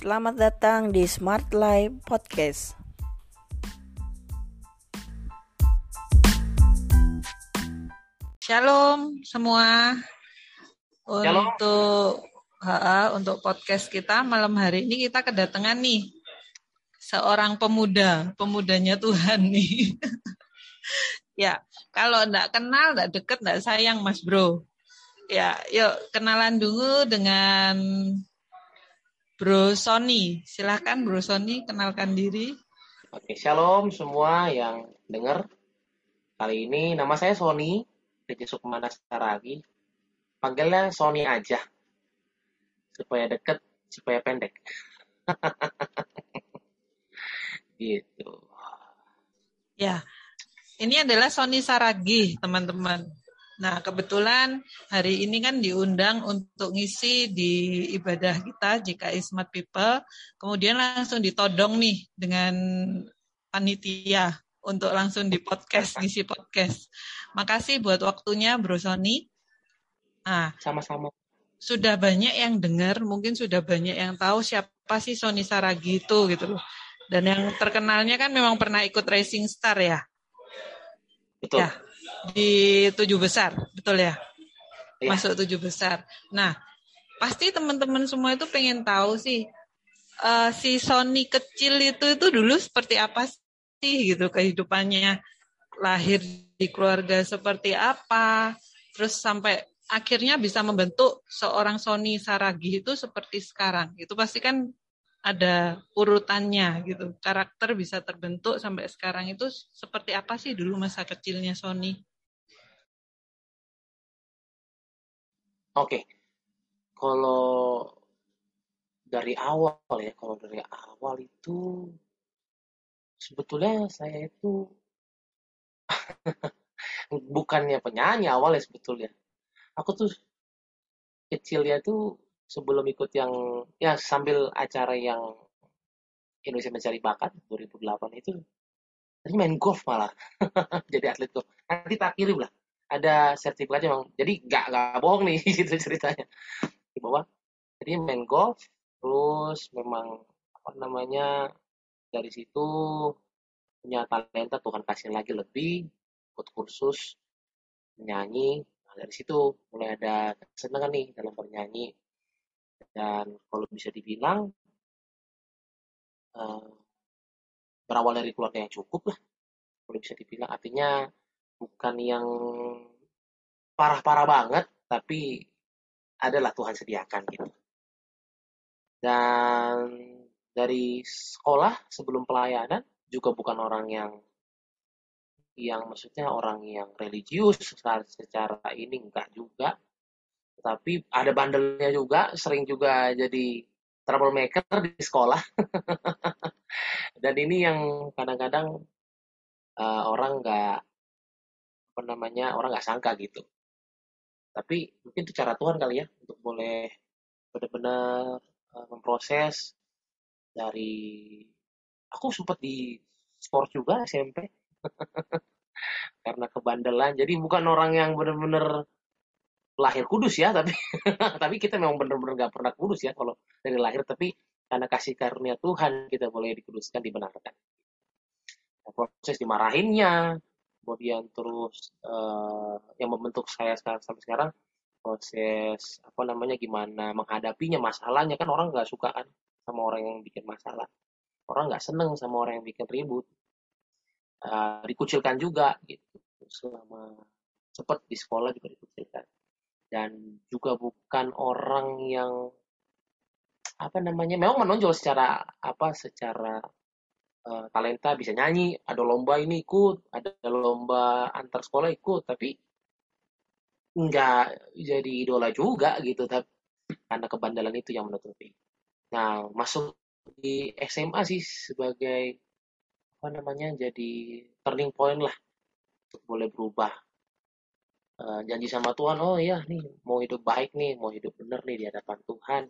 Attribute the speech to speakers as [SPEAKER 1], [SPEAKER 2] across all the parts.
[SPEAKER 1] Selamat datang di Smart Life Podcast.
[SPEAKER 2] Shalom semua.
[SPEAKER 3] Shalom.
[SPEAKER 2] Untuk ha, untuk podcast kita malam hari ini kita kedatangan nih seorang pemuda, pemudanya Tuhan nih. ya, kalau enggak kenal, enggak deket, enggak sayang Mas Bro. Ya, yuk kenalan dulu dengan Bro Sony. Silahkan Bro Sony kenalkan diri.
[SPEAKER 3] Oke, shalom semua yang dengar. Kali ini nama saya Sony, DJ Sukmana Saragi. Panggilnya Sony aja. Supaya deket, supaya pendek. gitu.
[SPEAKER 2] Ya, ini adalah Sony Saragi, teman-teman. Nah, kebetulan hari ini kan diundang untuk ngisi di ibadah kita jika Smart People, kemudian langsung ditodong nih dengan panitia untuk langsung di podcast, ngisi podcast. Makasih buat waktunya Bro Sony. Nah,
[SPEAKER 3] Sama-sama.
[SPEAKER 2] sudah banyak yang dengar, mungkin sudah banyak yang tahu siapa sih Sony Saragi itu gitu loh. Dan yang terkenalnya kan memang pernah ikut Racing Star ya.
[SPEAKER 3] Betul.
[SPEAKER 2] Ya, di tujuh besar, betul ya?
[SPEAKER 3] Iya.
[SPEAKER 2] Masuk tujuh besar. Nah, pasti teman-teman semua itu pengen tahu sih, eh, si Sony kecil itu itu dulu seperti apa sih gitu kehidupannya, lahir di keluarga seperti apa, terus sampai akhirnya bisa membentuk seorang Sony Saragi itu seperti sekarang. Itu pasti kan ada urutannya gitu. Karakter bisa terbentuk sampai sekarang itu seperti apa sih dulu masa kecilnya Sony?
[SPEAKER 3] Oke. Kalau dari awal ya, kalau dari awal itu sebetulnya saya itu bukannya penyanyi awal ya sebetulnya. Aku tuh kecilnya tuh sebelum ikut yang ya sambil acara yang Indonesia Mencari Bakat 2008 itu tadi main golf malah jadi atlet golf. Nanti tak kirim lah. Ada sertifikatnya bang. Jadi nggak nggak bohong nih gitu ceritanya. Di bawah. Jadi main golf terus memang apa namanya dari situ punya talenta Tuhan kasih lagi lebih ikut kursus menyanyi. Nah, dari situ mulai ada kesenangan nih dalam bernyanyi dan kalau bisa dibilang eh, berawal dari keluarga yang cukup lah kalau bisa dibilang artinya bukan yang parah-parah banget tapi adalah Tuhan sediakan gitu. Dan dari sekolah sebelum pelayanan juga bukan orang yang yang maksudnya orang yang religius secara, secara ini enggak juga. Tapi ada bandelnya juga sering juga jadi troublemaker di sekolah. Dan ini yang kadang-kadang eh, orang nggak apa namanya orang nggak sangka gitu. Tapi mungkin itu cara Tuhan kali ya untuk boleh benar-benar eh, memproses dari aku sempat di sport juga SMP karena kebandelan jadi bukan orang yang benar-benar lahir kudus ya tapi tapi kita memang benar-benar nggak pernah kudus ya kalau dari lahir tapi karena kasih karunia Tuhan kita boleh dikuduskan dibenarkan. Nah, proses dimarahinnya kemudian terus eh, yang membentuk saya sekarang sampai sekarang proses apa namanya gimana menghadapinya masalahnya. Kan orang nggak suka kan sama orang yang bikin masalah. Orang nggak seneng sama orang yang bikin ribut. Eh, dikucilkan juga gitu. Selama sempat di sekolah juga dikucilkan. Dan juga bukan orang yang apa namanya memang menonjol secara apa secara eh, talenta bisa nyanyi ada lomba ini ikut ada lomba antar sekolah ikut tapi nggak jadi idola juga gitu tapi karena kebandelan itu yang menutupi. Nah masuk di SMA sih sebagai apa namanya jadi turning point lah. Untuk boleh berubah. Eh, janji sama Tuhan oh iya nih mau hidup baik nih mau hidup bener nih di hadapan Tuhan.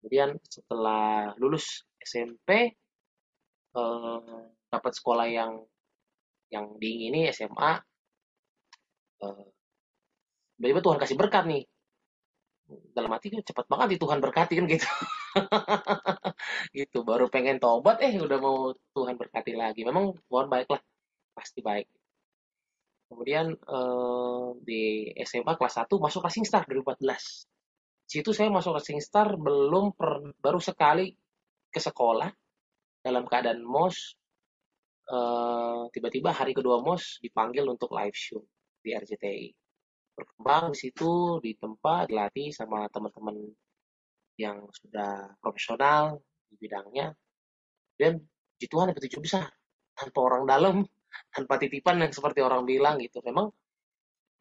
[SPEAKER 3] Kemudian setelah lulus SMP eh, dapat sekolah yang yang diingini SMA eh, tiba-tiba Tuhan kasih berkat nih. Dalam hati cepat banget di Tuhan berkati kan gitu. Gitu baru pengen tobat eh udah mau Tuhan berkati lagi. Memang Tuhan baik lah pasti baik. Kemudian eh, di SMA kelas 1 masuk Racing Star 2014 situ saya masuk Racing Star belum per, baru sekali ke sekolah dalam keadaan mos eh, tiba-tiba hari kedua mos dipanggil untuk live show di RCTI berkembang di situ di tempat dilatih sama teman-teman yang sudah profesional di bidangnya. Dan di Tuhan itu besar tanpa orang dalam tanpa titipan yang seperti orang bilang gitu. Memang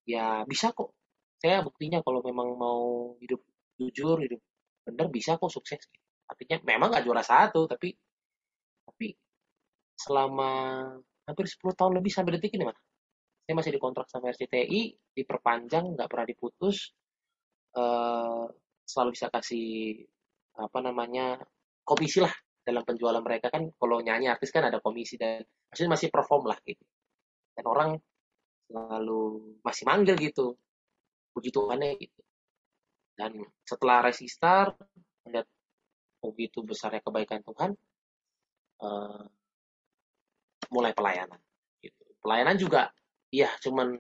[SPEAKER 3] ya bisa kok. Saya buktinya kalau memang mau hidup jujur hidup bener bisa kok sukses. Artinya memang nggak juara satu tapi selama hampir 10 tahun lebih sampai detik ini mana saya masih dikontrak sama RCTI diperpanjang nggak pernah diputus uh, selalu bisa kasih apa namanya komisi lah dalam penjualan mereka. Kan kalau nyanyi artis kan ada komisi dan maksudnya masih perform lah gitu. Dan orang selalu masih manggil gitu puji Tuhannya gitu. Dan setelah resistar melihat begitu besarnya kebaikan Tuhan uh, mulai pelayanan gitu pelayanan juga Iya, cuman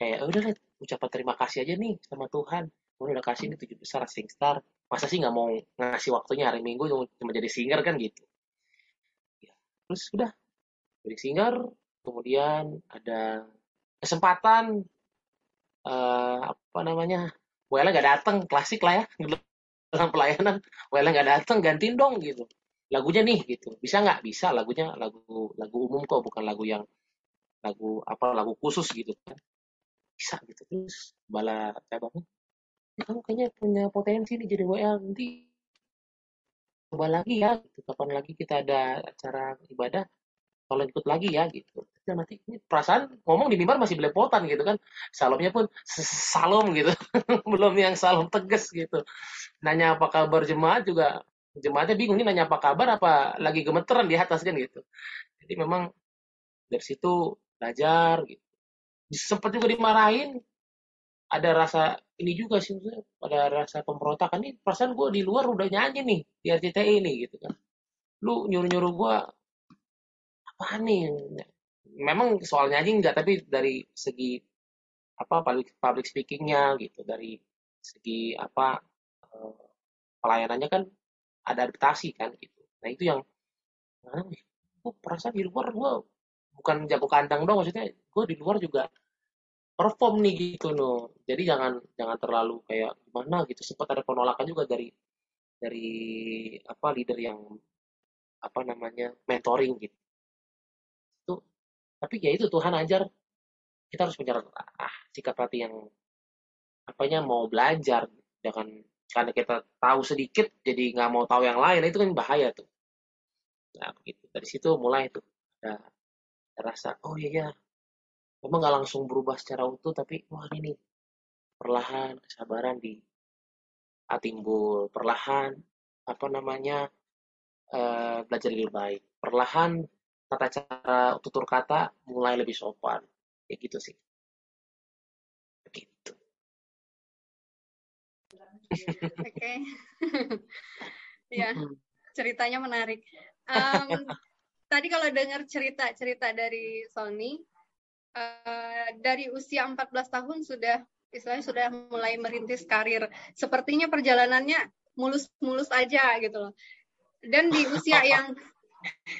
[SPEAKER 3] kayak udah lah ucapan terima kasih aja nih sama Tuhan. Tuhan udah kasih ini tujuh besar SingStar. Masa sih nggak mau ngasih waktunya hari Minggu cuma jadi singer kan gitu. Ya, terus udah jadi singer, kemudian ada kesempatan uh, apa namanya Wela nggak datang klasik lah ya dalam pelayanan Wela nggak datang gantiin dong gitu lagunya nih gitu. Bisa nggak? Bisa lagunya lagu lagu umum kok bukan lagu yang lagu apa lagu khusus gitu kan. Bisa gitu. Terus bala cabangnya ya, kamu kayaknya punya potensi nih jadi WL nanti coba lagi ya gitu. Kapan lagi kita ada acara ibadah kalau ikut lagi ya gitu. Dan nanti ini perasaan ngomong di mimbar masih belepotan gitu kan. Salomnya pun salom gitu. Belum yang salom tegas gitu. Nanya apa kabar jemaat juga jemaatnya bingung nih nanya apa kabar? Apa lagi gemeteran di atas? Kan gitu. Jadi memang dari situ belajar gitu. Sempat juga dimarahin. Ada rasa ini juga sih ada rasa pemberontakan. Nih perasaan gue di luar udah nyanyi nih di RCTI ini gitu kan. Lu nyuruh nyuruh gue apa nih? Memang soal nyanyi enggak tapi dari segi apa public public speakingnya gitu dari segi apa uh, pelayanannya kan ada adaptasi kan gitu. Nah itu yang gue perasaan di luar gue bukan jago kandang dong maksudnya gue di luar juga perform nih gitu loh jadi jangan jangan terlalu kayak gimana gitu. Sempat ada penolakan juga dari dari apa leader yang apa namanya mentoring gitu. Itu tapi ya itu Tuhan ajar kita harus punya ah, sikap hati yang apanya mau belajar jangan karena kita tahu sedikit jadi nggak mau tahu yang lain itu kan bahaya tuh. Nah begitu. Dari situ mulai tuh ada rasa oh iya ya memang nggak langsung berubah secara utuh tapi wah ini perlahan kesabaran di timbul perlahan apa namanya uh, belajar lebih baik. Perlahan tata cara tutur kata mulai lebih sopan. Kayak gitu sih
[SPEAKER 4] oke okay. ya ceritanya menarik um, tadi kalau dengar cerita-cerita dari Sony, uh, dari usia 14 tahun sudah istilahnya sudah mulai merintis karir. Sepertinya perjalanannya mulus-mulus aja gitu loh. Dan di usia yang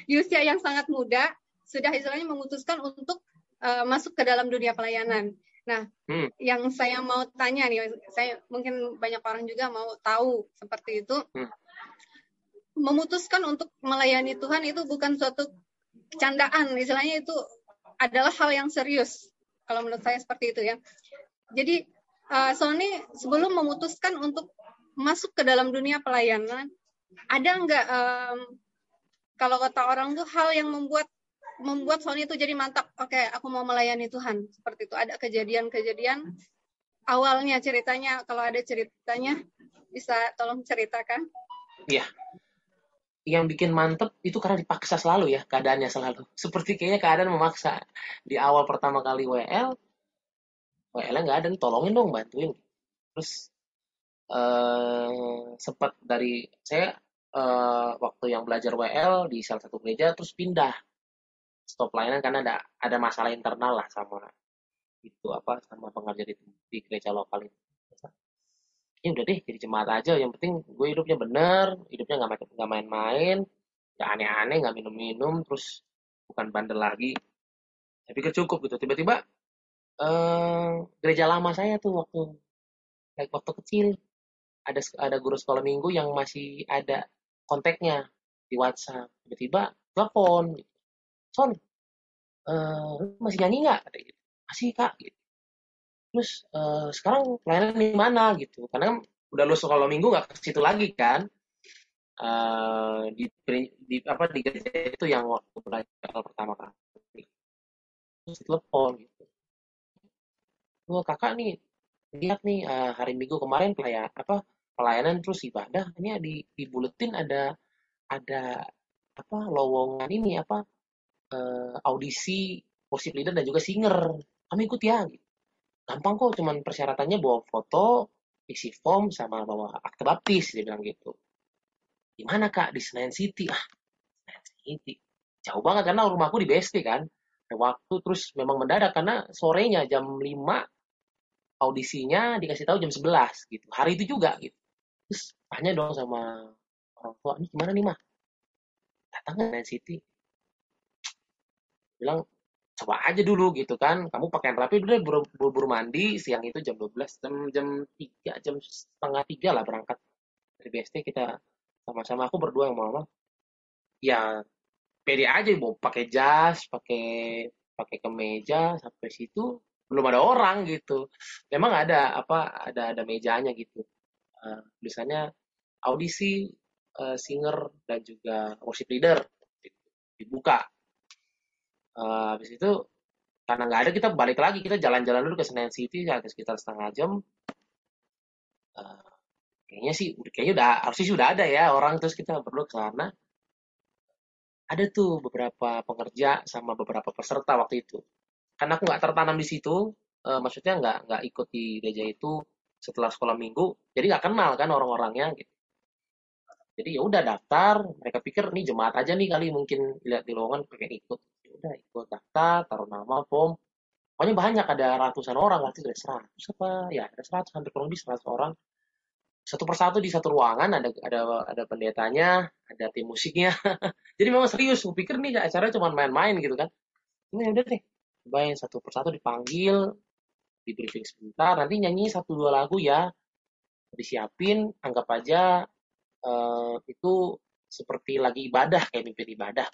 [SPEAKER 4] di usia yang sangat muda sudah istilahnya memutuskan untuk uh, masuk ke dalam dunia pelayanan. Nah, hmm. yang saya mau tanya nih, saya mungkin banyak orang juga mau tahu seperti itu. Hmm memutuskan untuk melayani Tuhan itu bukan suatu candaan, istilahnya itu adalah hal yang serius. Kalau menurut saya seperti itu ya. Jadi uh, Sony sebelum memutuskan untuk masuk ke dalam dunia pelayanan, ada nggak um, kalau kata orang tuh hal yang membuat membuat Sony itu jadi mantap. Oke, okay, aku mau melayani Tuhan. Seperti itu ada kejadian-kejadian awalnya ceritanya. Kalau ada ceritanya bisa tolong ceritakan.
[SPEAKER 3] Iya yang bikin mantep itu karena dipaksa selalu ya keadaannya selalu. Seperti kayaknya keadaan memaksa. Di awal pertama kali WL, WL nggak ada, tolongin dong bantuin. Terus uh, sempat dari saya uh, waktu yang belajar WL di salah satu gereja terus pindah stop pelayanan karena ada ada masalah internal lah sama itu apa sama pengajar di, di gereja lokal itu. Ya udah deh jadi jemaat aja. Yang penting gue hidupnya bener hidupnya nggak nggak main-main ya aneh-aneh nggak minum-minum terus bukan bandel lagi. Saya pikir cukup gitu. Tiba-tiba eh, gereja lama saya tuh waktu kayak waktu kecil. Ada ada guru sekolah minggu yang masih ada kontaknya di WhatsApp. Tiba-tiba telepon. Son uh, masih nyanyi nggak? Gitu. masih kak gitu. Terus uh, sekarang pelayanan di mana? Gitu. Karena kan udah lulus sekolah minggu nggak ke situ lagi kan. Uh, di, di apa di gereja itu yang waktu belajar pertama kali. Terus telepon gitu. Oh kakak nih lihat nih uh, hari minggu kemarin pelayan apa pelayanan terus ibadah. Ini di di buletin ada ada apa lowongan ini apa uh, audisi worship leader dan juga singer. Kami ikut ya gitu. Gampang kok cuman persyaratannya bawa foto isi form sama bawa akte baptis dia bilang gitu. Di mana kak? Di Senayan City. Ah Senayan City. Jauh banget karena rumahku di BSD kan. Ada waktu terus memang mendadak karena sorenya jam 5 audisinya dikasih tahu jam 11 gitu. Hari itu juga gitu. Terus tanya dong sama orang tua ini gimana nih mah datang ke Senayan City bilang coba aja dulu gitu kan. Kamu pakaian rapi dulu buru-buru mandi siang itu jam 12 jam jam 3 jam setengah tiga lah berangkat dari BST kita sama-sama. Aku berdua yang mama. Ya pede aja mau pakai jas pakai pakai kemeja sampai situ belum ada orang gitu. Memang ada apa ada ada mejanya gitu. Uh, audisi uh, singer dan juga worship leader dibuka uh, habis itu karena nggak ada kita balik lagi. Kita jalan-jalan dulu ke Senayan City ya sekitar setengah jam. Uh, kayaknya sih kayaknya udah harusnya sih udah ada ya orang. Terus kita perlu ke sana ada tuh beberapa pekerja sama beberapa peserta waktu itu. Karena aku nggak tertanam di situ uh, maksudnya nggak nggak ikut di gereja itu setelah sekolah minggu jadi nggak kenal kan orang-orangnya gitu. Jadi ya udah daftar mereka pikir nih jemaat aja nih kali mungkin lihat di lowongan pengen ikut udah ikut daftar taruh nama form pokoknya banyak ada ratusan orang waktu itu ada seratus apa ya ada seratus hampir kurang lebih seratus orang. Satu persatu di satu ruangan ada ada ada pendetanya ada tim musiknya. Jadi memang serius gue pikir nih acara cuma main-main gitu kan. Ini udah deh bayang satu persatu dipanggil di briefing sebentar nanti nyanyi satu dua lagu ya. Disiapin anggap aja uh, itu seperti lagi ibadah kayak mimpin ibadah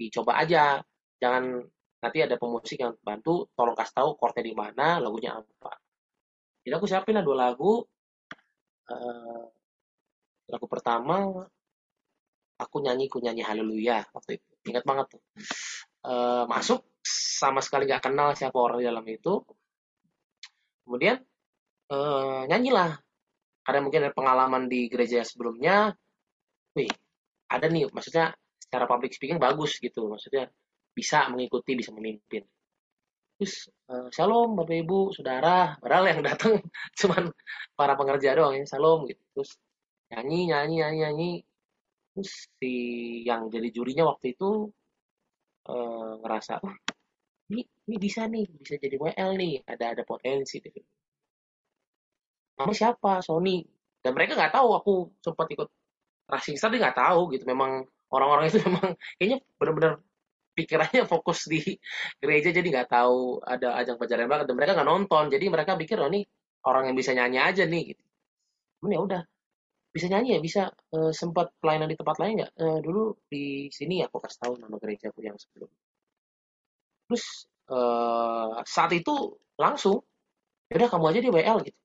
[SPEAKER 3] dicoba aja. Jangan nanti ada pemusik yang bantu tolong kasih tahu chordnya di mana lagunya apa. Jadi aku siapin lah dua lagu. Uh, lagu pertama aku nyanyi ku nyanyi haleluya waktu itu. Ingat banget tuh. Uh, masuk sama sekali gak kenal siapa orang di dalam itu. Kemudian uh, nyanyilah. Karena mungkin ada pengalaman di gereja sebelumnya. Wih ada nih maksudnya secara public speaking bagus gitu maksudnya bisa mengikuti, bisa memimpin. Terus uh, shalom Bapak Ibu, Saudara, padahal yang datang cuman para pengerja doang ya, shalom gitu. Terus nyanyi, nyanyi, nyanyi, nyanyi. Terus si yang jadi jurinya waktu itu uh, ngerasa, oh, ini, ini bisa nih, bisa jadi WL nih, ada ada potensi. Gitu. Nama siapa? Sony. Dan mereka nggak tahu aku sempat ikut Racing Star, dia nggak tahu gitu. Memang orang-orang itu memang kayaknya benar-benar pikirannya fokus di gereja jadi nggak tahu ada ajang pencarian bakat dan mereka nggak nonton. Jadi mereka pikir oh ini orang yang bisa nyanyi aja nih gitu. Ya udah bisa nyanyi ya? Bisa e, sempat pelayanan di tempat lain nggak? E, dulu di sini ya aku kasih tahu nama gereja aku yang sebelum. Terus e, saat itu langsung ya udah kamu aja di WL gitu.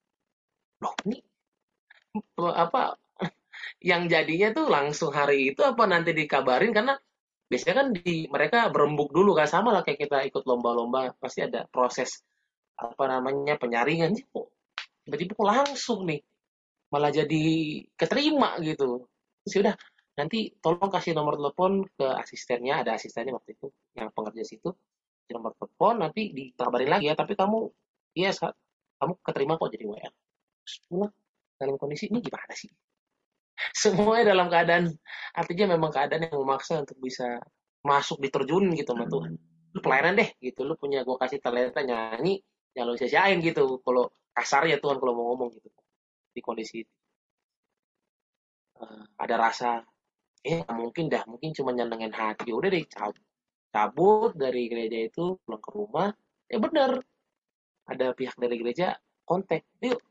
[SPEAKER 3] Loh ini apa yang jadinya tuh langsung hari itu apa nanti dikabarin? Karena biasanya kan di mereka berembuk dulu kan. Sama lah kayak kita ikut lomba-lomba pasti ada proses apa namanya penyaringan. Sih kok tiba-tiba kok langsung nih malah jadi keterima gitu. Terus ya udah nanti tolong kasih nomor telepon ke asistennya. Ada asistennya waktu itu yang pengerja situ. Nomor telepon nanti dikabarin lagi ya. Tapi kamu iya kamu keterima kok jadi WL pulang dalam kondisi ini gimana sih semuanya dalam keadaan artinya memang keadaan yang memaksa untuk bisa masuk diterjun gitu sama Tuhan. Lu pelayanan deh gitu. Lu punya gue kasih talenta nyanyi ya lu sia-siain gitu. Kalau kasar ya Tuhan kalau mau ngomong gitu. Di kondisi itu. Uh, ada rasa eh mungkin dah mungkin cuma nyenengin hati. Udah deh cabut cabut dari gereja itu pulang ke rumah. Ya bener ada pihak dari gereja kontak yuk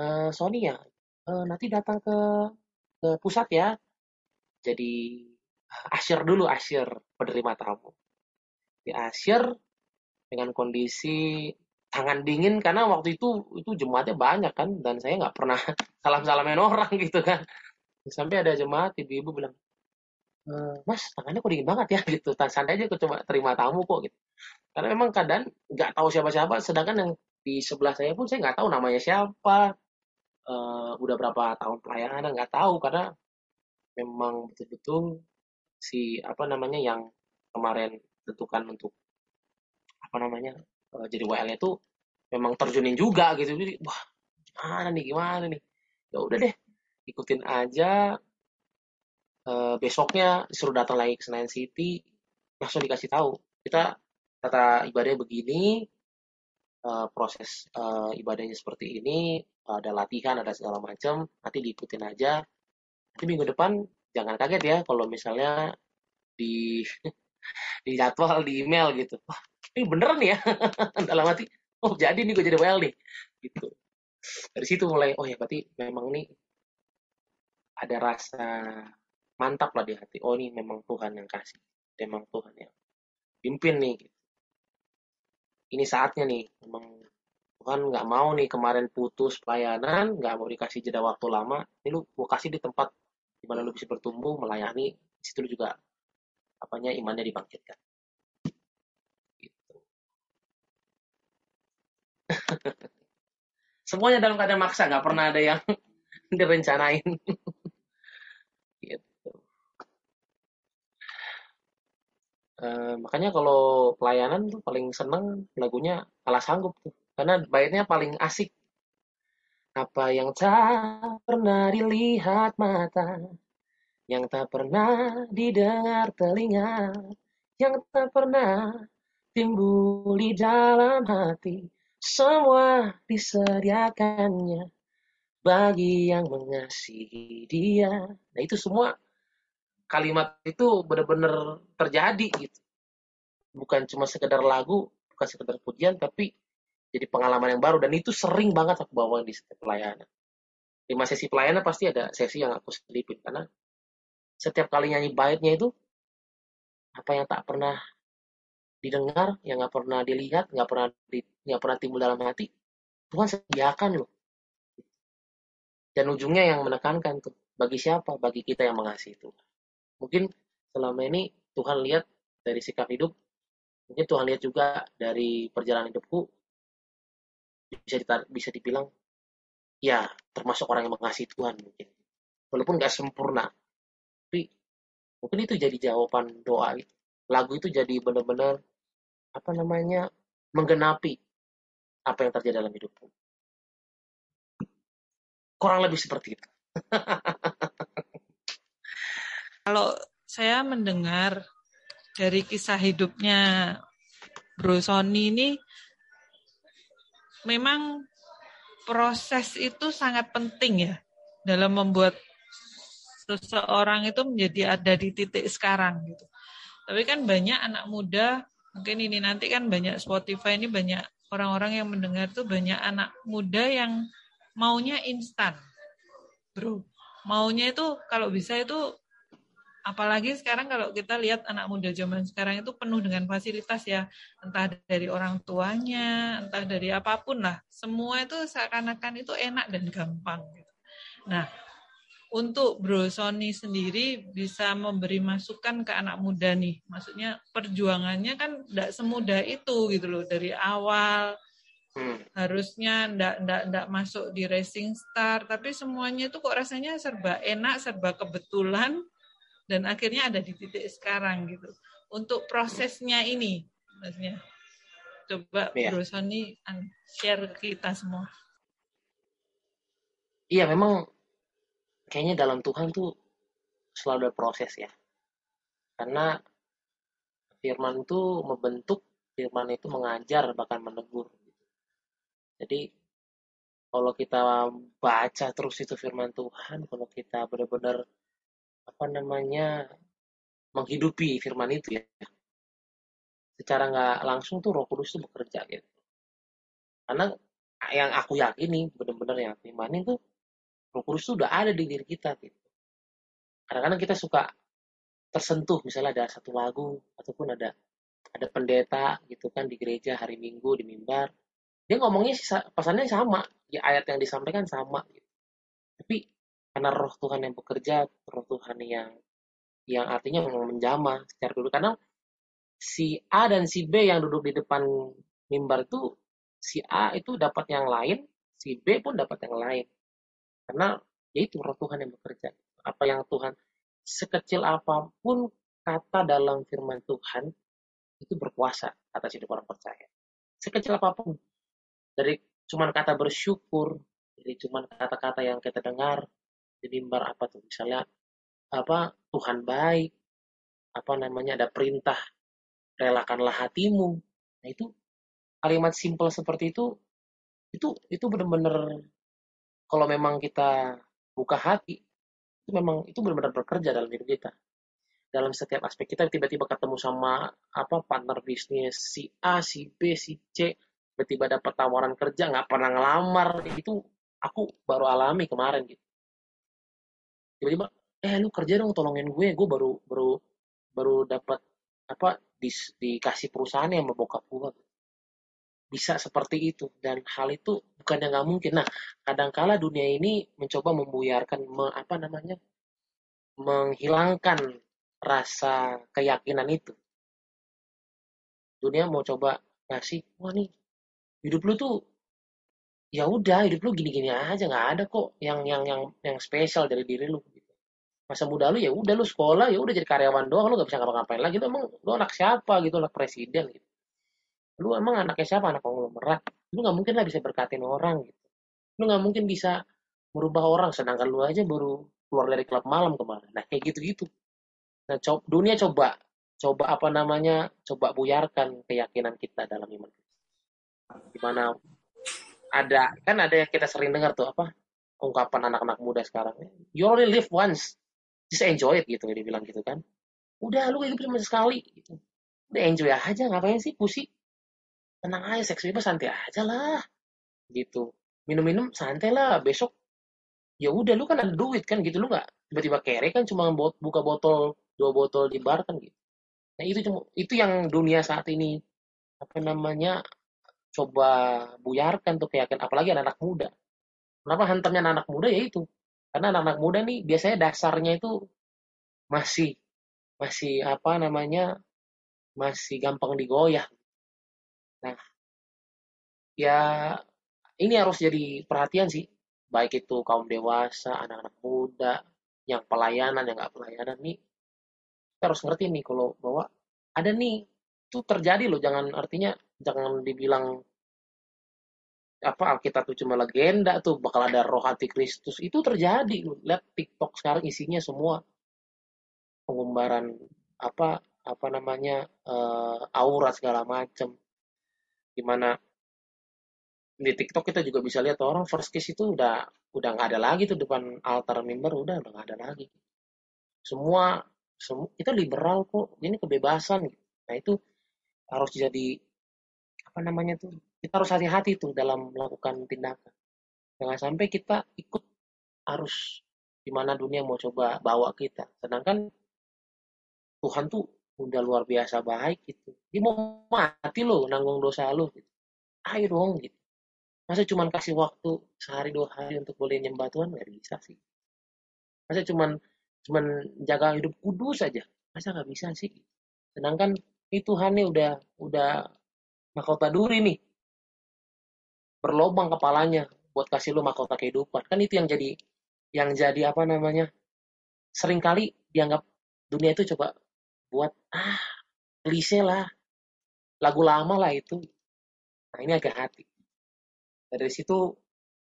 [SPEAKER 3] uh, Sony ya uh, nanti datang ke ke pusat ya. Jadi asyir dulu asyir penerima tamu. Di asyir dengan kondisi tangan dingin karena waktu itu itu jemaatnya banyak kan dan saya nggak pernah salam salamin orang gitu kan. Sampai ada jemaat ibu-ibu bilang e, mas tangannya kok dingin banget ya? Gitu. Santai aja aku coba terima tamu kok gitu. Karena memang keadaan nggak tahu siapa-siapa sedangkan yang di sebelah saya pun saya nggak tahu namanya siapa uh, udah berapa tahun pelayanan nggak tahu. Karena memang betul-betul si apa namanya yang kemarin tentukan untuk apa namanya uh, jadi WL itu memang terjunin juga gitu. Jadi wah gimana nih gimana nih? Ya udah deh ikutin aja. Uh, besoknya disuruh datang lagi ke Senayan City langsung dikasih tahu kita kata ibadahnya begini uh, proses uh, ibadahnya seperti ini ada latihan ada segala macam nanti diikutin aja nanti minggu depan jangan kaget ya kalau misalnya di di jadwal di email gitu ini bener nih ya dalam hati oh jadi nih gue jadi WL nih gitu dari situ mulai oh ya berarti memang nih ada rasa mantap lah di hati. Oh ini memang Tuhan yang kasih, memang Tuhan yang pimpin nih. Gitu. Ini saatnya nih, memang Tuhan nggak mau nih kemarin putus pelayanan, nggak mau dikasih jeda waktu lama. Ini lu gue kasih di tempat di mana lu bisa bertumbuh, melayani. Di situ juga apanya imannya dibangkitkan. Gitu. Semuanya dalam keadaan maksa, nggak pernah ada yang direncanain. Uh, makanya kalau pelayanan tuh paling seneng lagunya kalah sanggup tuh. Karena baitnya paling asik. Apa yang tak pernah dilihat mata yang tak pernah didengar telinga yang tak pernah timbul di dalam hati semua disediakannya bagi yang mengasihi dia. Nah itu semua kalimat itu benar-benar terjadi gitu. Bukan cuma sekedar lagu, bukan sekedar pujian, tapi jadi pengalaman yang baru dan itu sering banget aku bawa di setiap pelayanan. Lima sesi pelayanan pasti ada sesi yang aku selipin karena setiap kali nyanyi baitnya itu apa yang tak pernah didengar, yang nggak pernah dilihat, nggak pernah nggak pernah timbul dalam hati, Tuhan sediakan loh. Dan ujungnya yang menekankan tuh, bagi siapa? Bagi kita yang mengasihi Tuhan mungkin selama ini Tuhan lihat dari sikap hidup. Mungkin Tuhan lihat juga dari perjalanan hidupku. Bisa ditar bisa dibilang ya termasuk orang yang mengasihi Tuhan mungkin. Walaupun nggak sempurna tapi mungkin itu jadi jawaban doa lagu itu jadi benar-benar apa namanya menggenapi apa yang terjadi dalam hidupku. Kurang lebih seperti itu
[SPEAKER 2] Kalau saya mendengar dari kisah hidupnya Bro Sony ini memang proses itu sangat penting ya dalam membuat seseorang itu menjadi ada di titik sekarang gitu. Tapi kan banyak anak muda, mungkin ini nanti kan banyak Spotify ini banyak orang-orang yang mendengar tuh banyak anak muda yang maunya instan. Bro, maunya itu kalau bisa itu apalagi sekarang kalau kita lihat anak muda zaman sekarang itu penuh dengan fasilitas ya. Entah dari orang tuanya entah dari apa pun lah. Semua itu seakan-akan itu enak dan gampang gitu. nah untuk Bro Sony sendiri bisa memberi masukan ke anak muda nih. Maksudnya perjuangannya kan tidak semudah itu gitu loh. Dari awal hmm. harusnya ndak ndak ndak masuk di racing star. Tapi semuanya itu kok rasanya serba enak serba kebetulan dan akhirnya ada di titik sekarang gitu. Untuk prosesnya ini, maksudnya, coba ya. Bro Sony share ke kita semua.
[SPEAKER 3] iya memang kayaknya dalam Tuhan tuh selalu ada proses ya karena firman itu membentuk firman itu mengajar bahkan menegur jadi kalau kita baca terus itu firman Tuhan kalau kita benar-benar apa namanya menghidupi firman itu ya. Secara nggak langsung tuh Roh Kudus itu bekerja gitu. Karena yang aku yakini benar-benar yang aku imani tuh Roh Kudus itu udah ada di diri kita gitu. Kadang-kadang kita suka tersentuh misalnya ada satu lagu ataupun ada ada pendeta gitu kan di gereja hari Minggu di mimbar. Dia ngomongnya pesannya sama ya ayat yang disampaikan sama gitu. tapi karena roh Tuhan yang bekerja roh Tuhan yang yang artinya menjama secara dulu karena si A dan si B yang duduk di depan mimbar itu si A itu dapat yang lain si B pun dapat yang lain. Karena yaitu roh Tuhan yang bekerja. Apa yang Tuhan sekecil apa pun kata dalam firman Tuhan itu berkuasa atas hidup orang percaya. Sekecil apa pun. Dari cuman kata bersyukur dari cuman kata-kata yang kita dengar di mimbar apa tuh? Misalnya apa Tuhan baik apa namanya ada perintah relakanlah hatimu. Nah itu kalimat simpel seperti itu itu itu benar-benar kalau memang kita buka hati itu memang itu benar-benar bekerja dalam hidup kita. Dalam setiap aspek kita tiba-tiba ketemu sama apa partner bisnis si A si B si C tiba-tiba dapat tawaran kerja nggak pernah ngelamar itu aku baru alami kemarin gitu tiba-tiba eh lu kerja dong tolongin gue. Gue baru baru baru dapat apa di, dikasih perusahaan yang membokap gue. Bisa seperti itu. Dan hal itu bukan yang nggak mungkin. Nah kadangkala dunia ini mencoba membuyarkan me, apa namanya menghilangkan rasa keyakinan itu. Dunia mau coba ngasih wah nih hidup lu tuh ya udah hidup lu gini-gini aja nggak ada kok yang yang yang yang spesial dari diri lu gitu. masa muda lu ya udah lu sekolah ya udah jadi karyawan doang lu gak bisa ngapa-ngapain lagi lu emang lu anak siapa gitu anak presiden gitu. Lu emang anaknya siapa? Anak konglomerat. Lu nggak mungkin lah bisa berkatin orang gitu. Lu nggak mungkin bisa merubah orang sedangkan lu aja baru keluar dari klub malam kemarin. Nah kayak gitu gitu nah coba, dunia coba coba apa namanya coba buyarkan keyakinan kita dalam iman kita gimana ada kan ada yang kita sering dengar tuh apa ungkapan anak-anak muda sekarang you only live once just enjoy it gitu dia bilang gitu kan. Udah lu hidup cuma sekali gitu. Udah enjoy aja ngapain sih pusing? Tenang aja seks bebas santai aja lah gitu. Minum-minum santai lah besok. Ya udah lu kan ada duit kan gitu. Lu nggak tiba-tiba kere kan cuma buka botol dua botol di bar kan gitu. Nah itu cuma itu yang dunia saat ini apa namanya coba buyarkan tuh keyakinan apalagi anak-anak muda. Kenapa hantamnya anak, -anak muda ya itu? Karena anak-anak muda nih biasanya dasarnya itu masih masih apa namanya masih gampang digoyah. Nah, ya ini harus jadi perhatian sih, baik itu kaum dewasa, anak-anak muda, yang pelayanan, yang nggak pelayanan nih, kita harus ngerti nih kalau bahwa ada nih itu terjadi loh, jangan artinya jangan dibilang apa Alkitab itu cuma legenda tuh bakal ada roh antikristus. Itu terjadi. Lihat TikTok sekarang isinya semua pengumbaran apa apa namanya uh, aura segala macam gimana di TikTok kita juga bisa lihat orang first kiss itu udah udah nggak ada lagi tuh depan altar member udah udah nggak ada lagi. Semua semua kita liberal kok. Ini kebebasan. Nah itu harus jadi apa namanya tuh kita harus hati-hati tuh dalam melakukan tindakan. Jangan sampai kita ikut arus di mana dunia mau coba bawa kita. Sedangkan Tuhan tuh udah luar biasa baik gitu. Dia mau mati loh nanggung dosa lo gitu. Ayo dong gitu. Masa cuma kasih waktu sehari dua hari untuk boleh nyembah Tuhan? Nggak bisa sih. Masa cuma cuman jaga hidup kudus saja masa nggak bisa sih? Sedangkan itu Tuhan nih udah udah mahkota duri nih berlobang kepalanya buat kasih lu mahkota kehidupan. Kan itu yang jadi yang jadi apa namanya? Seringkali dianggap dunia itu coba buat ah klise lah. Lagu lama lah itu. Nah, ini agak hati. Dari situ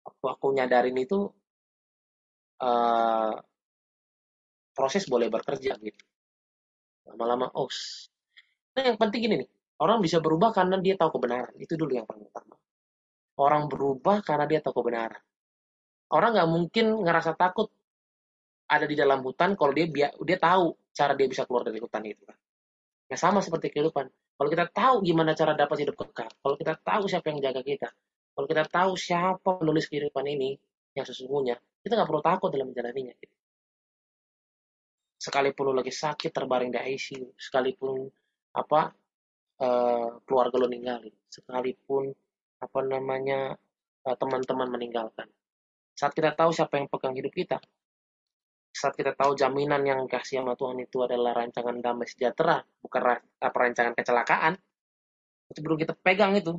[SPEAKER 3] waktu aku nyadarin itu uh, proses boleh bekerja gitu lama-lama oh nah yang penting gini nih orang bisa berubah karena dia tahu kebenaran. Itu dulu yang paling utama. Orang berubah karena dia tahu kebenaran. Orang nggak mungkin ngerasa takut ada di dalam hutan kalau dia dia tahu cara dia bisa keluar dari hutan itu. Kan nah sama seperti kehidupan. Kalau kita tahu gimana cara dapat hidup kekal kalau kita tahu siapa yang jaga kita kalau kita tahu siapa penulis kehidupan ini yang sesungguhnya kita nggak perlu takut dalam menjalaninya. Gitu sekalipun lagi sakit terbaring di ICU, sekalipun apa uh, keluarga lu ninggalin, sekalipun apa namanya uh, teman-teman meninggalkan. Saat kita tahu siapa yang pegang hidup kita, saat kita tahu jaminan yang kasih sama Tuhan itu adalah rancangan damai sejahtera, bukan apa rancangan kecelakaan, itu belum kita pegang itu,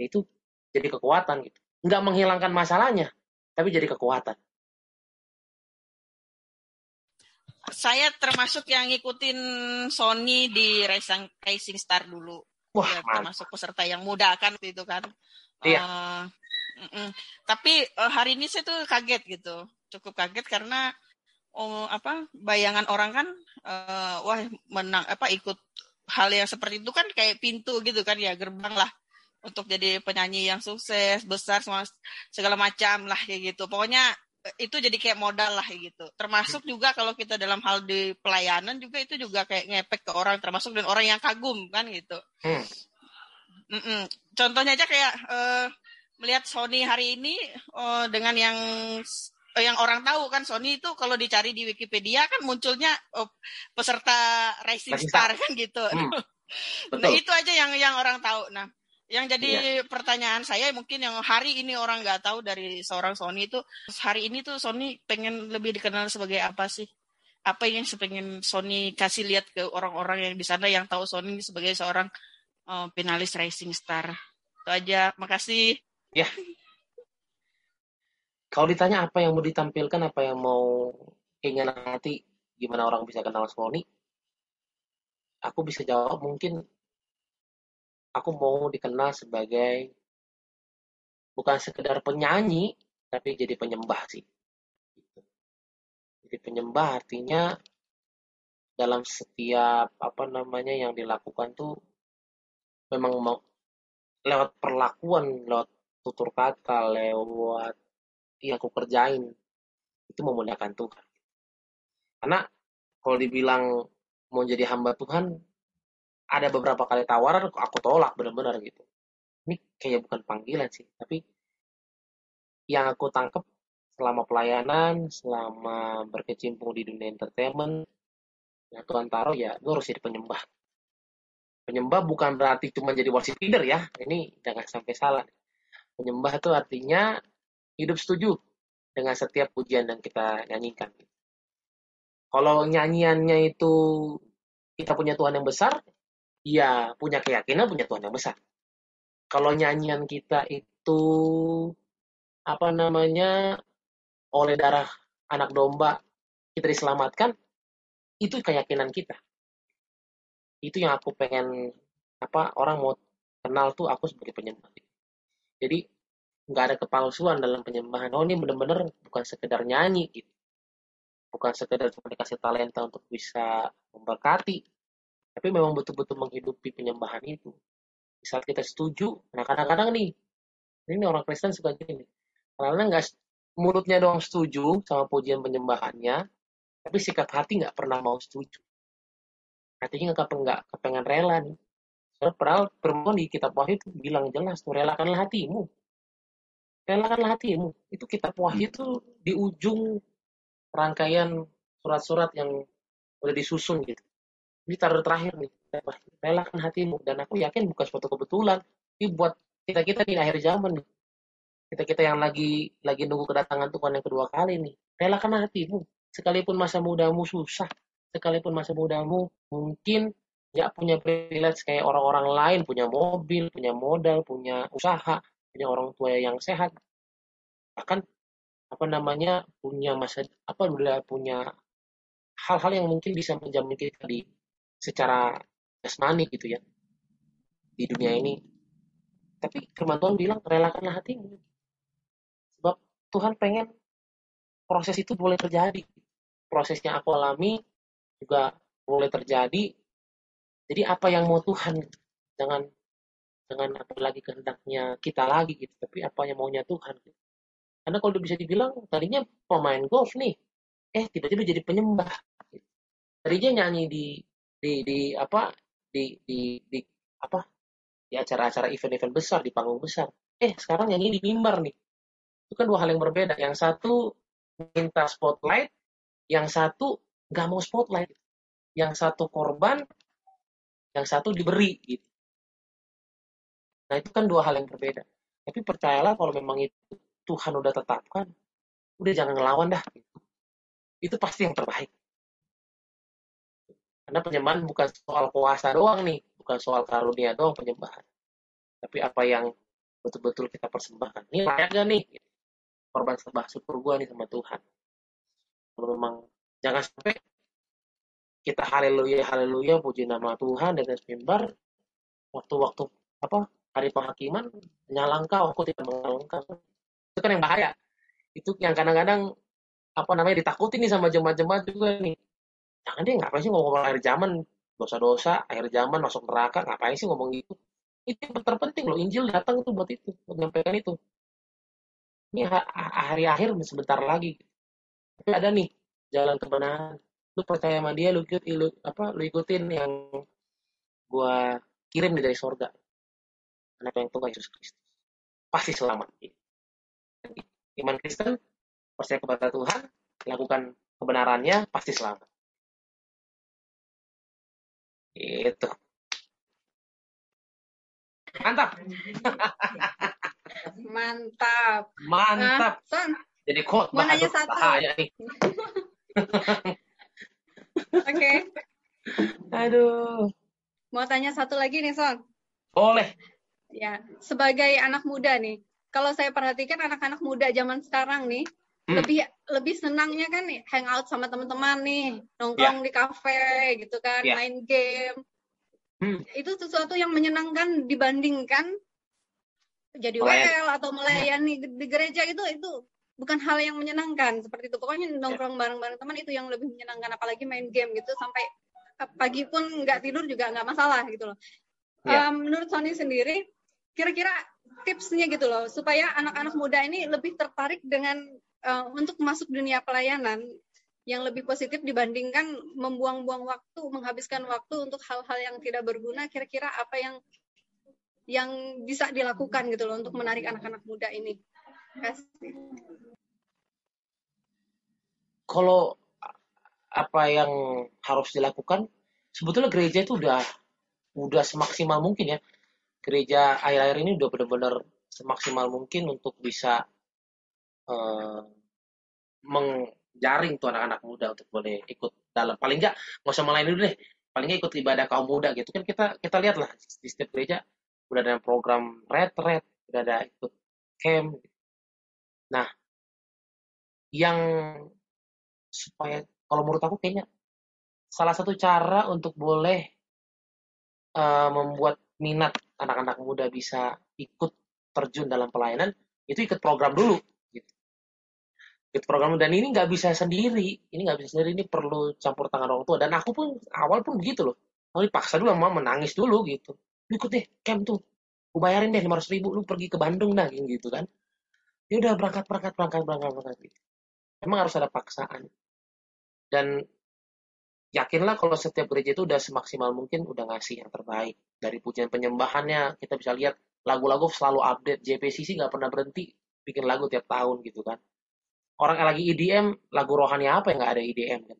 [SPEAKER 3] itu jadi kekuatan gitu. Nggak menghilangkan masalahnya, tapi jadi kekuatan.
[SPEAKER 5] Saya termasuk yang ngikutin Sony di Racing, Racing Star dulu. Wah, ya, termasuk peserta yang muda kan itu kan. Iya. Uh, mm -mm. Tapi uh, hari ini saya tuh kaget gitu, cukup kaget karena oh, apa bayangan orang kan uh, wah menang apa ikut hal yang seperti itu kan kayak pintu gitu kan ya gerbang lah untuk jadi penyanyi yang sukses besar semua segala macam lah kayak gitu. Pokoknya itu jadi kayak modal lah gitu. Termasuk juga kalau kita dalam hal di pelayanan juga itu juga kayak ngepek ke orang termasuk dan orang yang kagum kan gitu. Hmm. Mm -mm. Contohnya aja kayak uh, melihat Sony hari ini uh, dengan yang uh, yang orang tahu kan Sony itu kalau dicari di Wikipedia kan munculnya uh, peserta Racing Star kan gitu. Hmm. Nah itu aja yang yang orang tahu. Nah yang jadi iya. pertanyaan saya mungkin yang hari ini orang nggak tahu dari seorang Sony itu hari ini tuh Sony pengen lebih dikenal sebagai apa sih? Apa yang pengen Sony kasih lihat ke orang-orang yang di sana yang tahu Sony sebagai seorang uh, finalis racing star. Itu aja. Makasih.
[SPEAKER 3] Ya. Kalau ditanya apa yang mau ditampilkan, apa yang mau ingin nanti gimana orang bisa kenal Sony, aku bisa jawab mungkin aku mau dikenal sebagai bukan sekedar penyanyi, tapi jadi penyembah sih. Jadi penyembah artinya dalam setiap apa namanya yang dilakukan tuh memang mau lewat perlakuan, lewat tutur kata, lewat yang aku kerjain itu memuliakan Tuhan. Karena kalau dibilang mau jadi hamba Tuhan, ada beberapa kali tawaran aku tolak benar-benar gitu. Ini kayak bukan panggilan sih tapi yang aku tangkep selama pelayanan selama berkecimpung di dunia entertainment yang Tuhan taruh ya gue harus jadi penyembah. Penyembah bukan berarti cuma jadi worship leader ya ini jangan sampai salah. Penyembah itu artinya hidup setuju dengan setiap pujian yang kita nyanyikan. Kalau nyanyiannya itu kita punya Tuhan yang besar ya punya keyakinan punya Tuhan yang besar. Kalau nyanyian kita itu apa namanya oleh darah anak domba kita diselamatkan, itu keyakinan kita. Itu yang aku pengen apa orang mau kenal tuh aku sebagai penyembah. Jadi nggak ada kepalsuan dalam penyembahan. Oh ini benar-benar bukan sekedar nyanyi gitu. Bukan sekedar cuma dikasih talenta untuk bisa memberkati, tapi memang betul-betul menghidupi penyembahan itu. Di saat kita setuju nah kadang-kadang nih ini orang Kristen suka gini karena nggak mulutnya doang setuju sama pujian penyembahannya tapi sikap hati nggak pernah mau setuju. Hatinya nggak nggak kepengen rela nih. Soalnya padahal permohonan di kitab wahyu itu bilang jelas tuh relakanlah hatimu. Relakanlah hatimu. Itu kitab wahyu itu di ujung rangkaian surat-surat yang udah disusun gitu ini taruh terakhir nih. Relakan hatimu. Dan aku yakin bukan suatu kebetulan. Ini buat kita kita di akhir zaman nih. Kita kita yang lagi lagi nunggu kedatangan Tuhan yang kedua kali nih. Relakan hatimu. Sekalipun masa mudamu susah sekalipun masa mudamu mungkin ya punya privilege kayak orang-orang lain punya mobil punya modal punya usaha punya orang tua yang sehat. Bahkan apa namanya punya masa apa udah punya hal-hal yang mungkin bisa menjamin kita di secara jasmani gitu ya di dunia ini. Tapi firman Tuhan bilang relakanlah hatimu. Sebab Tuhan pengen proses itu boleh terjadi prosesnya aku alami juga boleh terjadi jadi apa yang mau Tuhan jangan jangan apa lagi kehendaknya kita lagi gitu tapi apa yang maunya Tuhan gitu. karena kalau bisa dibilang tadinya pemain golf nih eh tiba-tiba jadi penyembah tadinya nyanyi di di di apa di di, di apa di acara-acara event-event besar di panggung besar eh sekarang nyanyi di mimbar nih itu kan dua hal yang berbeda yang satu minta spotlight yang satu nggak mau spotlight. Yang satu korban, yang satu diberi. Gitu. Nah itu kan dua hal yang berbeda. Tapi percayalah kalau memang itu Tuhan udah tetapkan, udah jangan ngelawan dah. Gitu. Itu pasti yang terbaik. Karena penyembahan bukan soal kuasa doang nih, bukan soal karunia doang penyembahan. Tapi apa yang betul-betul kita persembahkan. Ini layak gak nih? Korban sembah syukur gue nih sama Tuhan kalau memang jangan sampai kita haleluya haleluya puji nama Tuhan dan mimbar waktu-waktu apa hari penghakiman menyalah engkau aku tidak mengenal engkau itu kan yang bahaya itu yang kadang-kadang apa namanya ditakuti nih sama jemaat-jemaat juga nih jangan deh ngapain sih ngomong akhir zaman? Dosa-dosa akhir zaman masuk neraka ngapain sih ngomong gitu? Itu yang terpenting loh Injil datang itu buat itu menyampaikan itu. Ini hari akhir sebentar lagi. Tapi ada nih jalan kebenaran. Lu percaya sama dia lu ikut lu, apa lu ikutin yang gua kirim dari sorga. Anak yang Tuhan Yesus Kristus. Pasti selamat. Iman Kristen percaya kepada Tuhan lakukan kebenarannya pasti selamat itu mantap.
[SPEAKER 4] Mantap.
[SPEAKER 3] Mantap.
[SPEAKER 4] Nah,
[SPEAKER 3] jadi khotbah
[SPEAKER 4] mau nanya satu?
[SPEAKER 3] bahaya nih.
[SPEAKER 4] Oke. Okay.
[SPEAKER 3] aduh.
[SPEAKER 4] Mau tanya satu lagi nih Son?
[SPEAKER 3] Boleh.
[SPEAKER 4] Ya sebagai anak muda nih kalau saya perhatikan anak-anak muda zaman sekarang nih hmm. lebih lebih senangnya kan nih hangout sama teman-teman nih nongkrong yeah. di kafe gitu kan yeah. main game hmm. itu sesuatu yang menyenangkan dibandingkan jadi WL atau melayani di gereja itu itu bukan hal yang menyenangkan seperti itu pokoknya nongkrong bareng-bareng teman itu yang lebih menyenangkan apalagi main game gitu sampai pagi pun nggak tidur juga nggak masalah gitu loh yeah. um, menurut Sony sendiri kira-kira tipsnya gitu loh supaya anak-anak muda ini lebih tertarik dengan uh, untuk masuk dunia pelayanan yang lebih positif dibandingkan membuang-buang waktu menghabiskan waktu untuk hal-hal yang tidak berguna kira-kira apa yang yang bisa dilakukan gitu loh untuk menarik anak-anak muda ini? Kasih.
[SPEAKER 3] Kalau apa yang harus dilakukan sebetulnya gereja itu udah udah semaksimal mungkin ya. Gereja akhir-akhir ini udah benar-benar semaksimal mungkin untuk bisa uh, menjaring tuh anak-anak muda untuk boleh ikut dalam. Paling nggak nggak usah melayani dulu deh. Paling nggak ikut ibadah kaum muda gitu. Kan kita kita lihat lah di setiap gereja udah ada program retret udah ada ikut camp. Nah yang supaya kalau menurut aku kayaknya salah satu cara untuk boleh uh, membuat minat anak-anak muda bisa ikut terjun dalam pelayanan itu ikut program dulu gitu. program dan ini nggak bisa sendiri. Ini nggak bisa sendiri. Ini perlu campur tangan orang tua. Dan aku pun awal pun begitu loh. Mau dipaksa dulu mau menangis dulu gitu. Ikut deh camp tuh. Bayarin deh lima ratus ribu lu pergi ke Bandung dah gitu kan. Ya udah berangkat berangkat berangkat berangkat berangkat. Gitu. emang harus ada paksaan. Dan yakinlah kalau setiap gereja itu udah semaksimal mungkin udah ngasih yang terbaik. Dari pujian penyembahannya kita bisa lihat lagu-lagu selalu update. JPCC nggak pernah berhenti bikin lagu tiap tahun gitu kan orang lagi EDM lagu rohani apa yang nggak ada EDM kan?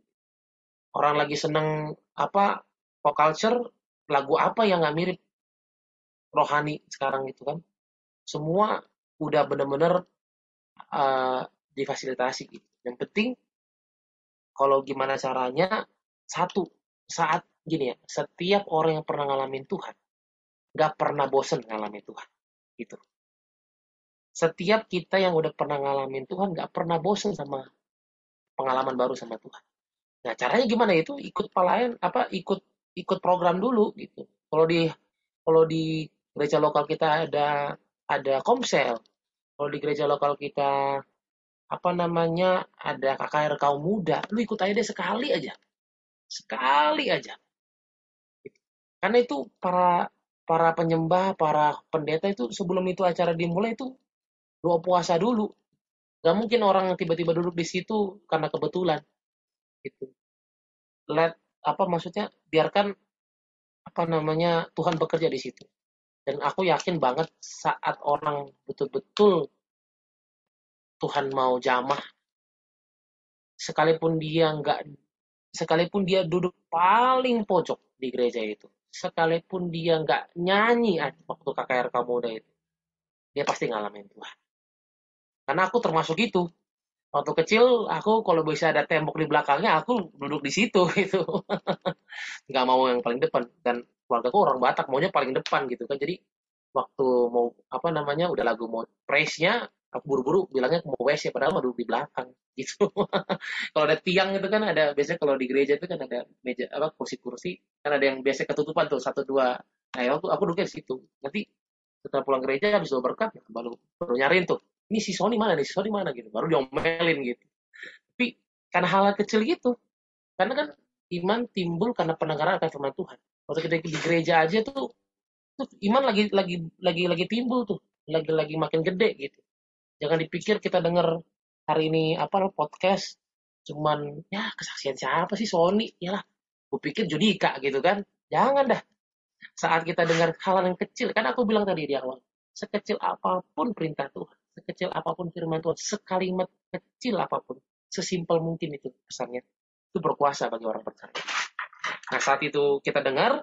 [SPEAKER 3] Orang lagi seneng apa pop culture lagu apa yang nggak mirip rohani sekarang gitu kan? Semua udah bener-bener uh, difasilitasi gitu. Yang penting kalau gimana caranya satu saat gini ya setiap orang yang pernah ngalamin Tuhan nggak pernah bosen ngalamin Tuhan gitu setiap kita yang udah pernah ngalamin Tuhan nggak pernah bosen sama pengalaman baru sama Tuhan. Nah caranya gimana? Itu ikut pelayan apa ikut ikut program dulu gitu. Kalau di kalau di gereja lokal kita ada ada komsel. Kalau di gereja lokal kita apa namanya ada KKR kaum muda, lu ikut aja deh sekali aja, sekali aja. Karena itu para para penyembah, para pendeta itu sebelum itu acara dimulai itu doa puasa dulu. Gak mungkin orang tiba-tiba duduk di situ karena kebetulan. Gitu. Let apa maksudnya biarkan apa namanya Tuhan bekerja di situ. Dan aku yakin banget saat orang betul-betul Tuhan mau jamah, sekalipun dia nggak, sekalipun dia duduk paling pojok di gereja itu, sekalipun dia nggak nyanyi waktu KKR Kamuda itu, dia pasti ngalamin Tuhan. Karena aku termasuk itu. Waktu kecil, aku kalau bisa ada tembok di belakangnya, aku duduk di situ gitu. nggak mau yang paling depan. Dan keluarga aku orang Batak, maunya paling depan gitu kan. Jadi waktu mau apa namanya udah lagu mau praise-nya aku buru-buru bilangnya mau WC padahal mau duduk di belakang gitu. kalau ada tiang itu kan ada biasanya kalau di gereja itu kan ada meja apa kursi-kursi kan ada yang biasa ketutupan tuh satu dua. Nah ya aku aku duduknya di situ. Nanti setelah pulang gereja habis doa berkat ya, baru baru nyariin tuh. Ini si Sony mana nih? Si Sony mana gitu. Baru diomelin gitu. Tapi karena hal, -hal kecil gitu. Karena kan iman timbul karena pendengaran akan firman Tuhan. Waktu kita di gereja aja tuh, tuh iman lagi lagi lagi lagi timbul tuh, lagi lagi makin gede gitu jangan dipikir kita dengar hari ini apa podcast cuman ya kesaksian siapa sih Sony ya lah gue pikir Judika gitu kan jangan dah saat kita dengar hal yang kecil kan aku bilang tadi di awal sekecil apa pun perintah Tuhan sekecil apa pun firman Tuhan sekalimat kecil apa pun sesimpel mungkin itu pesannya itu berkuasa bagi orang percaya nah saat itu kita dengar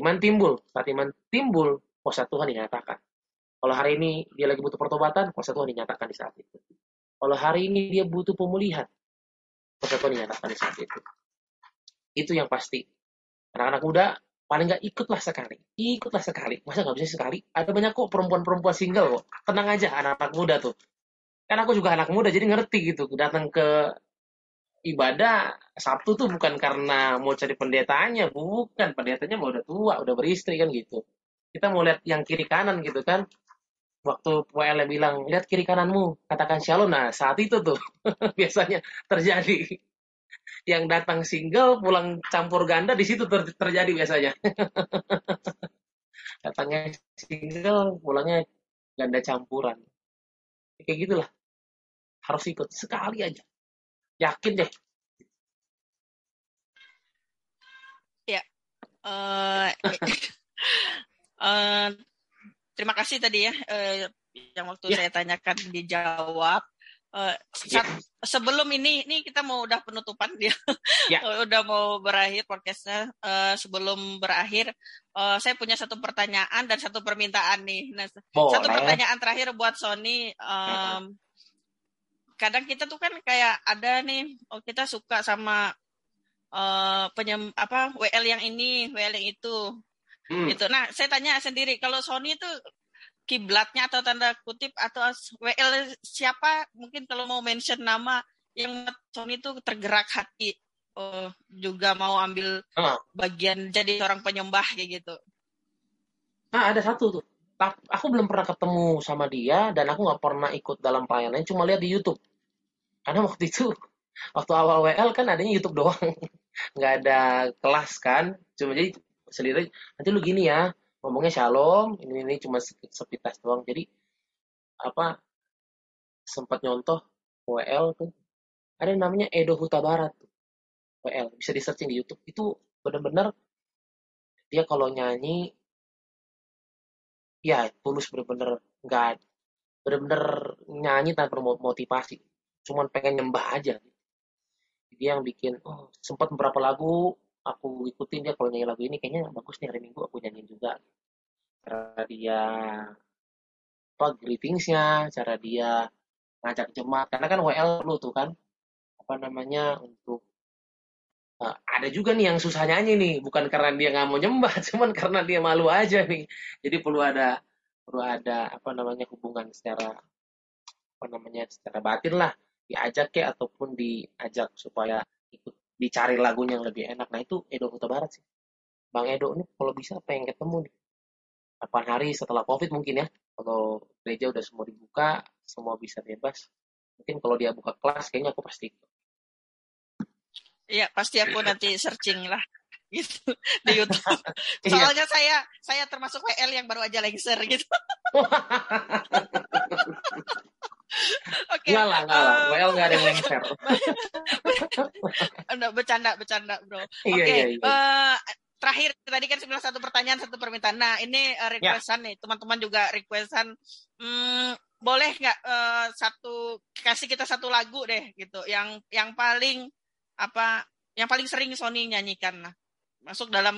[SPEAKER 3] iman timbul saat iman timbul kuasa Tuhan dinyatakan kalau hari ini dia lagi butuh pertobatan, kuasa Tuhan dinyatakan di saat itu. Kalau hari ini dia butuh pemulihan, kuasa Tuhan dinyatakan di saat itu. Itu yang pasti. Anak-anak muda paling nggak ikutlah sekali, ikutlah sekali. Masa nggak bisa sekali? Ada banyak kok perempuan-perempuan single kok. Tenang aja anak-anak muda tuh. Kan aku juga anak muda jadi ngerti gitu. Datang ke ibadah Sabtu tuh bukan karena mau cari pendetanya, bukan pendetanya mau udah tua, udah beristri kan gitu. Kita mau lihat yang kiri kanan gitu kan waktu WL bilang lihat kiri kananmu katakan shalom nah saat itu tuh biasanya terjadi yang datang single pulang campur ganda di situ ter terjadi biasanya. Datangnya single pulangnya ganda campuran. Kayak gitulah. Harus ikut. Sekali aja. Yakin deh.
[SPEAKER 5] Ya uh, uh, terima kasih tadi ya uh, yang waktu yeah. saya tanyakan dijawab. Uh, yeah. sebelum ini, ini kita mau udah penutupan dia, yeah. udah mau berakhir podcastnya. Uh, sebelum berakhir, uh, saya punya satu pertanyaan dan satu permintaan nih. Nah, satu pertanyaan terakhir buat Sony. Um, kadang kita tuh kan kayak ada nih, oh kita suka sama uh, penyem apa WL yang ini, WL yang itu. Hmm. Gitu. Nah, saya tanya sendiri, kalau Sony itu kiblatnya atau tanda kutip atau WL siapa mungkin kalau mau mention nama yang Sony itu tergerak hati oh, juga mau ambil ah. bagian jadi seorang penyembah kayak gitu.
[SPEAKER 3] Nah, ada satu tuh. Aku belum pernah ketemu sama dia dan aku nggak pernah ikut dalam pelayanan, cuma lihat di YouTube. Karena waktu itu, waktu awal WL kan adanya YouTube doang, nggak ada kelas kan, cuma jadi sendiri nanti lu gini ya ngomongnya shalom ini ini cuma sepintas doang. Jadi apa sempat nyontoh WL tuh. Ada yang namanya Edo Huta Barat tuh WL bisa di searching di YouTube. Itu benar-benar dia kalau nyanyi ya tulus bener-bener nggak bener-bener nyanyi tanpa motivasi. Cuman pengen nyembah aja. Dia yang bikin oh sempat beberapa lagu aku ikutin dia kalau nyanyi lagu ini kayaknya bagus nih hari minggu aku nyanyiin juga. Cara dia apa greetingsnya cara dia ngajak jemaat. Karena kan WL perlu tuh kan apa namanya untuk uh, ada juga nih yang susah nyanyi nih. Bukan karena dia nggak mau nyembah cuman karena dia malu aja nih. Jadi perlu ada perlu ada apa namanya hubungan secara apa namanya secara batin lah. Diajak ya ataupun diajak supaya ikut dicari lagunya yang lebih enak. Nah itu Edo Kota Barat sih. Bang Edo ini kalau bisa pengen ketemu nih. Kapan hari setelah COVID mungkin ya. Kalau gereja udah semua dibuka, semua bisa bebas. mungkin kalau dia buka kelas kayaknya aku pasti
[SPEAKER 5] Iya, pasti aku nanti searching lah gitu di YouTube. Iya. Soalnya iya. saya saya termasuk WL yang baru aja lengser gitu.
[SPEAKER 3] Oke. Okay. Enggak lah, enggak lah. WL enggak ada yang lengser.
[SPEAKER 5] Enggak bercanda, bercanda, Bro. Iya, Oke. Okay. Iya, iya. Uh, terakhir tadi kan sebenarnya satu pertanyaan satu permintaan. Nah, ini uh, requestan ya. nih, teman-teman juga requestan hmm, boleh nggak uh, satu kasih kita satu lagu deh gitu yang yang paling apa yang paling sering Sony nyanyikan lah masuk dalam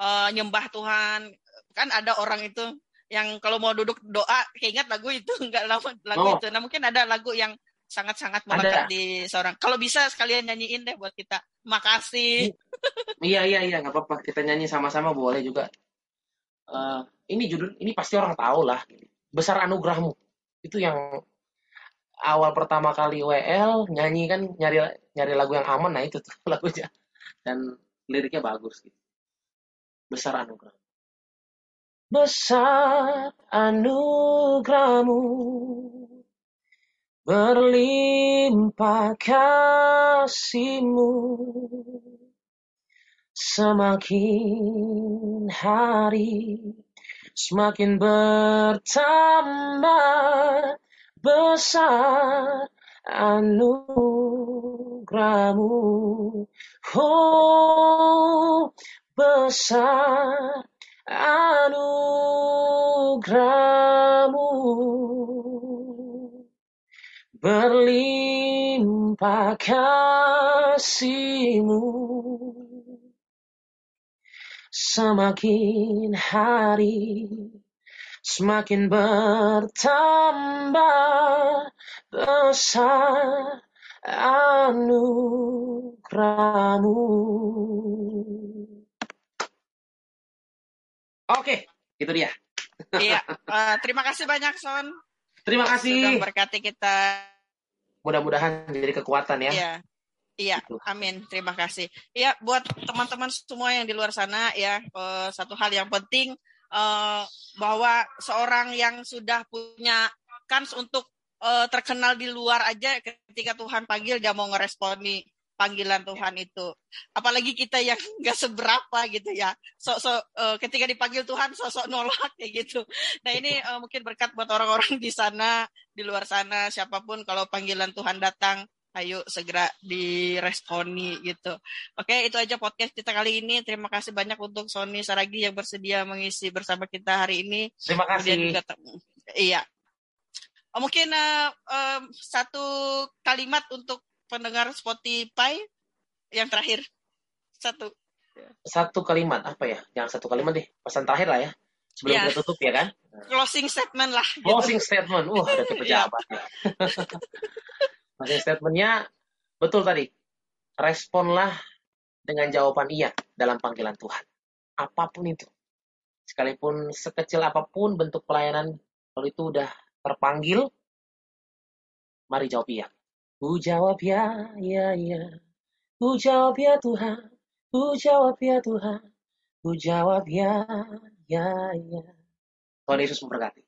[SPEAKER 5] uh, nyembah Tuhan kan ada orang itu yang kalau mau duduk doa keinget lagu itu nggak lama lagu oh. itu. Nah mungkin ada lagu yang sangat-sangat melekat di seorang. Kalau bisa sekalian nyanyiin deh buat kita. Makasih.
[SPEAKER 3] Iya iya iya nggak apa-apa. Kita nyanyi sama-sama boleh juga. Uh, ini judul ini pasti orang tahu lah. Besar anugerahmu. Itu yang awal pertama kali WL nyanyi kan nyari nyari lagu yang aman. Nah itu tuh lagunya. Dan liriknya bagus gitu. Besar anugerah besar anugerahmu berlimpah kasihmu semakin hari semakin bertambah besar anugerahmu. Oh besar anugerahmu berlimpah kasihmu semakin hari semakin bertambah besar anugerahmu. Oke, itu dia.
[SPEAKER 5] Iya, uh, terima kasih banyak Son.
[SPEAKER 3] Terima kasih.
[SPEAKER 5] Sudah berkati kita.
[SPEAKER 3] Mudah-mudahan jadi kekuatan ya.
[SPEAKER 5] Iya. Iya, gitu. amin. Terima kasih. Iya, buat teman-teman semua yang di luar sana ya, uh, satu hal yang penting uh, bahwa seorang yang sudah punya kans untuk uh, terkenal di luar aja ketika Tuhan panggil dia mau ngeresponi panggilan Tuhan itu. Apalagi kita yang nggak seberapa gitu ya. Sok-sok uh, ketika dipanggil Tuhan sosok nolak kayak gitu. Nah ini uh, mungkin berkat buat orang-orang di sana, di luar sana, siapa pun kalau panggilan Tuhan datang ayo segera diresponi gitu. Oke, itu aja podcast kita kali ini. Terima kasih banyak untuk Sony Saragi yang bersedia mengisi bersama kita hari ini.
[SPEAKER 3] Terima kasih. Juga,
[SPEAKER 5] iya. Oh, mungkin uh, um, satu kalimat untuk pendengar Spotify yang terakhir. Satu.
[SPEAKER 3] Satu kalimat apa ya? Yang satu kalimat deh. Pesan terakhir lah ya. Sebelum ya. kita tutup ya kan?
[SPEAKER 5] Closing statement lah.
[SPEAKER 3] Gitu. Closing statement. Wah, uh, ada pejabat. ya. Masih statementnya betul tadi. Responlah dengan jawaban iya dalam panggilan Tuhan. Apa pun itu. Sekalipun sekecil apa pun bentuk pelayanan, kalau itu udah terpanggil, mari jawab iya. Ku jawab ya, ya, ya. Ku jawab ya Tuhan. Ku jawab ya Tuhan. Ku jawab ya, ya, ya. Tuhan Yesus memberkati.